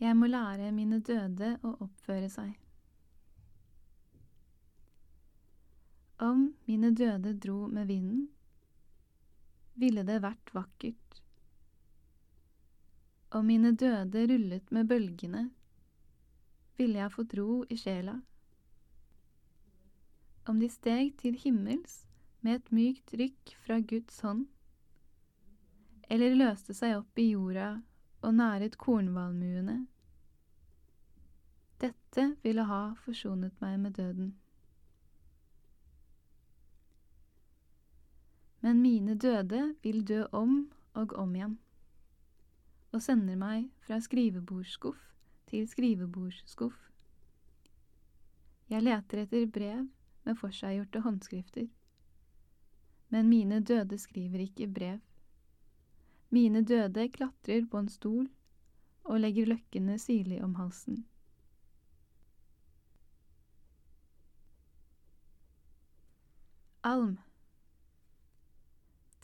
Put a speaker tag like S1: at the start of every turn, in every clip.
S1: Jeg må lære mine døde å oppføre seg. Om mine døde dro med vinden, ville det vært vakkert. Om mine døde rullet med bølgene, ville jeg fått ro i sjela. Om de steg til himmels med et mykt rykk fra Guds hånd, eller løste seg opp i jorda og næret kornvalmuene. Dette ville ha forsonet meg med døden. Men mine døde vil dø om og om igjen, og sender meg fra skrivebordsskuff til skrivebordsskuff. Jeg leter etter brev med forseggjorte håndskrifter. Men mine døde skriver ikke brev. Mine døde klatrer på en stol og legger løkkene sirlig om halsen. Alm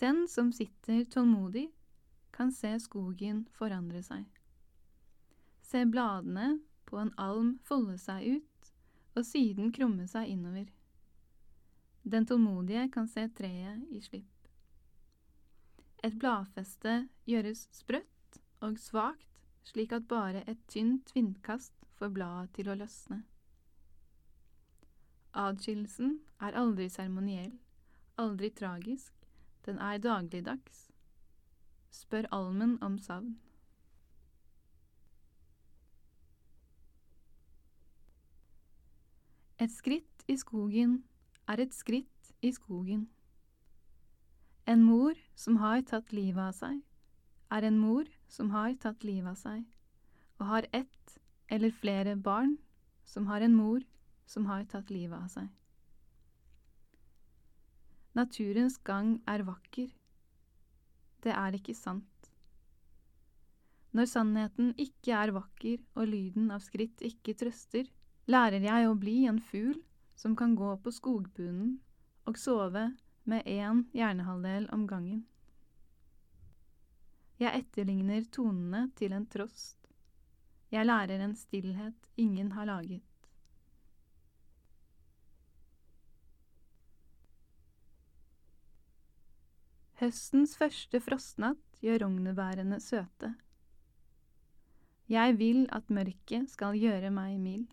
S1: Den som sitter tålmodig, kan se skogen forandre seg. Se bladene på en alm folde seg ut og siden krumme seg innover. Den tålmodige kan se treet i slipp. Et bladfeste gjøres sprøtt og svakt, slik at bare et tynt vindkast får bladet til å løsne. Adskillelsen er aldri seremoniell, aldri tragisk, den er dagligdags. Spør almen om savn. Et skritt i skogen er et skritt i skogen. En mor som har tatt livet av seg, er en mor som har tatt livet av seg, og har ett eller flere barn som har en mor som har tatt livet av seg. Naturens gang er vakker. Det er ikke sant. Når sannheten ikke er vakker og lyden av skritt ikke trøster, lærer jeg å bli en fugl som kan gå på skogbunnen og sove med én hjernehalvdel om gangen. Jeg etterligner tonene til en trost. Jeg lærer en stillhet ingen har laget. Høstens første frostnatt gjør rognebærene søte. Jeg vil at mørket skal gjøre meg mild.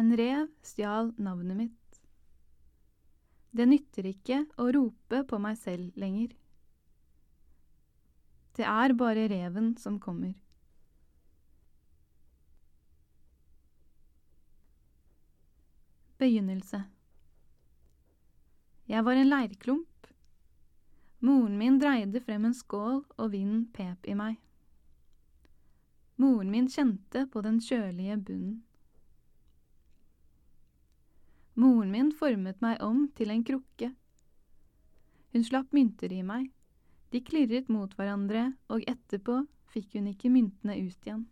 S1: En rev stjal navnet mitt. Det nytter ikke å rope på meg selv lenger. Det er bare reven som kommer. Begynnelse Jeg var en leirklump. Moren min dreide frem en skål, og vinden pep i meg. Moren min kjente på den kjølige bunnen. Moren min formet meg om til en krukke. Hun slapp mynter i meg. De klirret mot hverandre, og etterpå fikk hun ikke myntene ut igjen.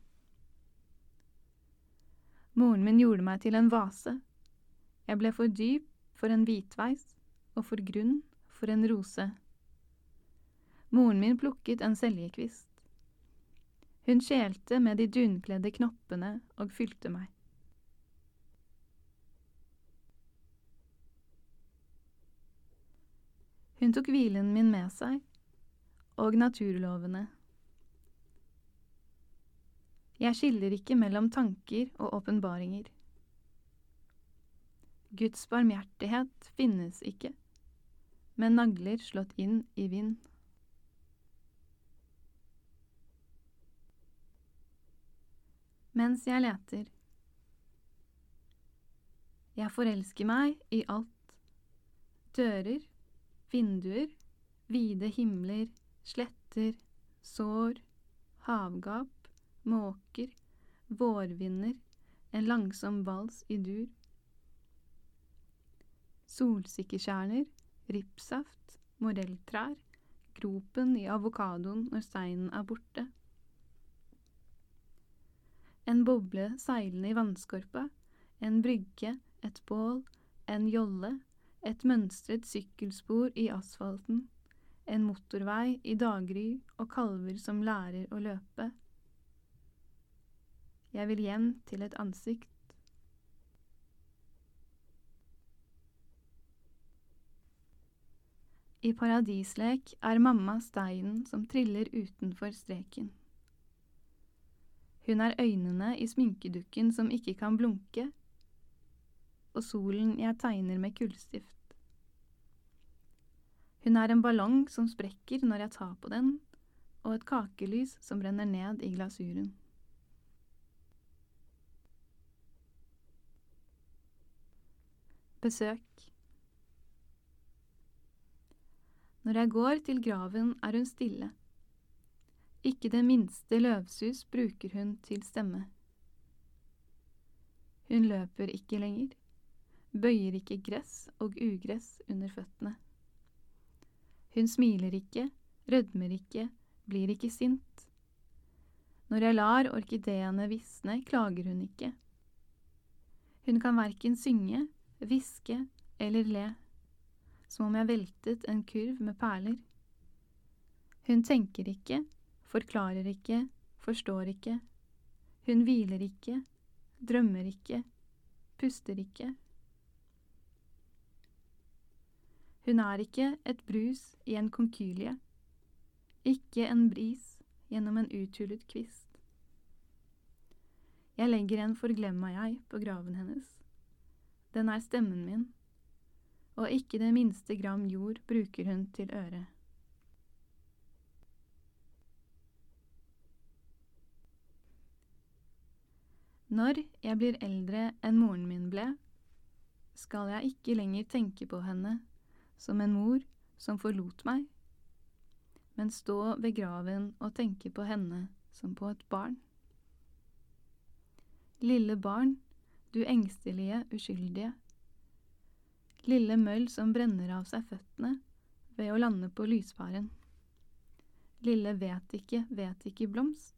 S1: Moren min gjorde meg til en vase. Jeg ble for dyp for en hvitveis og for grunn for en rose. Moren min plukket en seljekvist. Hun skjelte med de dunkledde knoppene og fylte meg. Hun tok hvilen min med seg, og naturlovene. Jeg skiller ikke mellom tanker og åpenbaringer. Guds barmhjertighet finnes ikke, med nagler slått inn i vind. Mens jeg leter. Jeg forelsker meg i alt. Dører, vinduer, vide himler, sletter, sår, havgap, måker, vårvinder, en langsom vals i dur. Solsikkekjerner, ripsaft, morelltrær, gropen i avokadoen når steinen er borte. En boble seilende i vannskorpa, en brygge, et bål, en jolle, et mønstret sykkelspor i asfalten, en motorvei i daggry og kalver som lærer å løpe. Jeg vil hjem til et ansikt. I paradislek er mamma steinen som triller utenfor streken. Hun er øynene i sminkedukken som ikke kan blunke, og solen jeg tegner med kullstift. Hun er en ballong som sprekker når jeg tar på den, og et kakelys som brenner ned i glasuren. Besøk Når jeg går til graven, er hun stille. Ikke det minste løvsus bruker hun til stemme. Hun løper ikke lenger, bøyer ikke gress og ugress under føttene. Hun smiler ikke, rødmer ikke, blir ikke sint. Når jeg lar orkideene visne, klager hun ikke. Hun kan verken synge, hviske eller le, som om jeg veltet en kurv med perler. Hun tenker ikke, forklarer ikke, forstår ikke. Hun hviler ikke, drømmer ikke, puster ikke. Hun er ikke et brus i en konkylie, ikke en bris gjennom en uthulet kvist. Jeg legger en forglemma-jeg på graven hennes. Den er stemmen min, og ikke det minste gram jord bruker hun til øret. Når jeg blir eldre enn moren min ble, skal jeg ikke lenger tenke på henne som en mor som forlot meg, men stå ved graven og tenke på henne som på et barn. Lille barn, du engstelige, uskyldige. Lille møll som brenner av seg føttene ved å lande på lyspæren. Lille vet ikke, vet ikke blomst.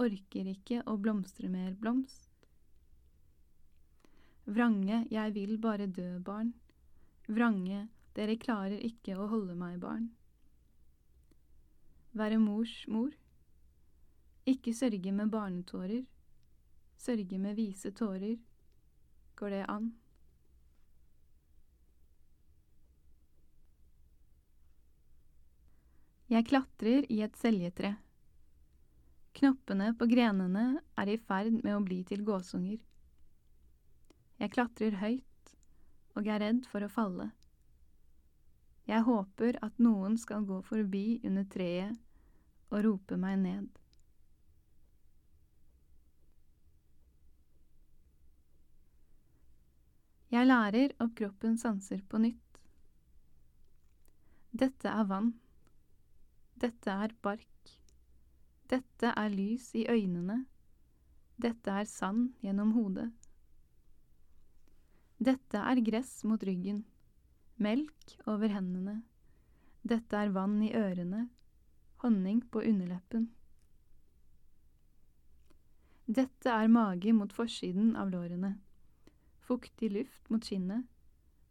S1: Orker ikke å blomstre mer blomst. Vrange, jeg vil bare dø, barn Vrange, dere klarer ikke å holde meg barn. Være mors mor. Ikke sørge med barnetårer. Sørge med vise tårer. Går det an? Jeg klatrer i et seljetre. Knoppene på grenene er i ferd med å bli til gåsunger. Jeg klatrer høyt og er redd for å falle. Jeg håper at noen skal gå forbi under treet og rope meg ned. Jeg lærer opp kroppens sanser på nytt. Dette er vann. Dette er bark. Dette er lys i øynene. Dette er sand gjennom hodet. Dette er gress mot ryggen, melk over hendene. Dette er vann i ørene, honning på underleppen. Dette er mage mot forsiden av lårene, fuktig luft mot kinnet,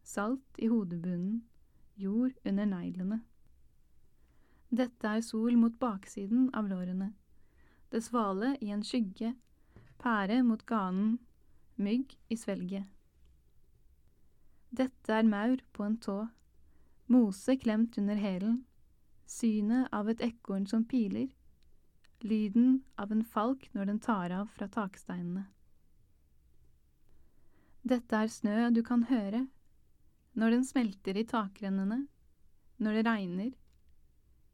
S1: salt i hodebunnen, jord under neglene. Dette er sol mot baksiden av lårene, det svale i en skygge, pære mot ganen, mygg i svelget. Dette er maur på en tå, mose klemt under hælen, synet av et ekorn som piler, lyden av en falk når den tar av fra taksteinene. Dette er snø du kan høre, når den smelter i takrennene, når det regner,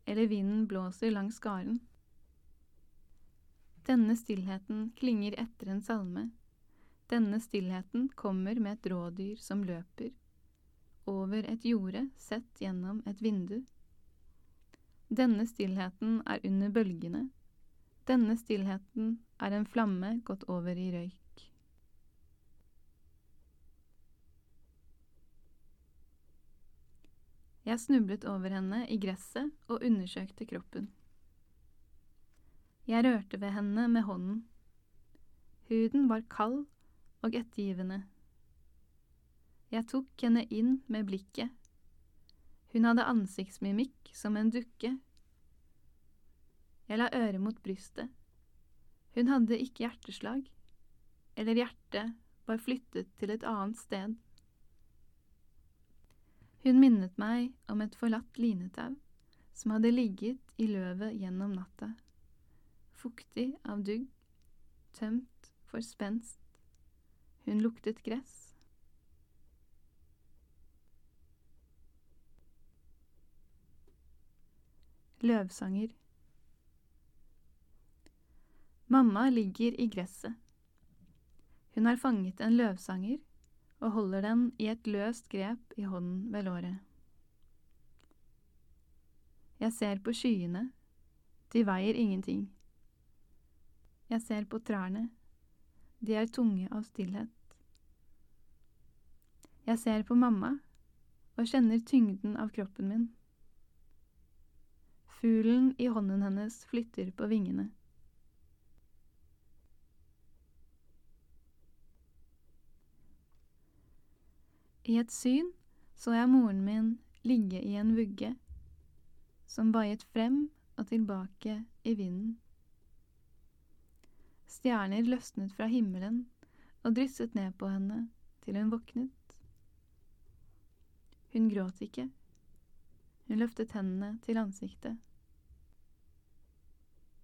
S1: eller vinden blåser langs garden. Denne stillheten klinger etter en salme denne stillheten kommer med et rådyr som løper, over et jorde sett gjennom et vindu. Denne stillheten er under bølgene. Denne stillheten er en flamme gått over i røyk. Jeg snublet over henne i gresset og undersøkte kroppen. Jeg rørte ved henne med hånden. Huden var kald og ettergivende. Jeg tok henne inn med blikket. Hun hadde ansiktsmimikk som en dukke. Jeg la øret mot brystet. Hun hadde ikke hjerteslag, eller hjertet var flyttet til et annet sted. Hun minnet meg om et forlatt linetau som hadde ligget i løvet gjennom natta, fuktig av dugg, tømt for spenst. Hun luktet gress. Løvsanger Mamma ligger i gresset. Hun har fanget en løvsanger og holder den i et løst grep i hånden ved låret. Jeg ser på skyene, de veier ingenting. Jeg ser på trærne, de er tunge av stillhet. Jeg ser på mamma og kjenner tyngden av kroppen min. Fuglen i hånden hennes flytter på vingene. I et syn så jeg moren min ligge i en vugge som vaiet frem og tilbake i vinden. Stjerner løsnet fra himmelen og drysset ned på henne til hun våknet. Hun gråt ikke. Hun løftet hendene til ansiktet.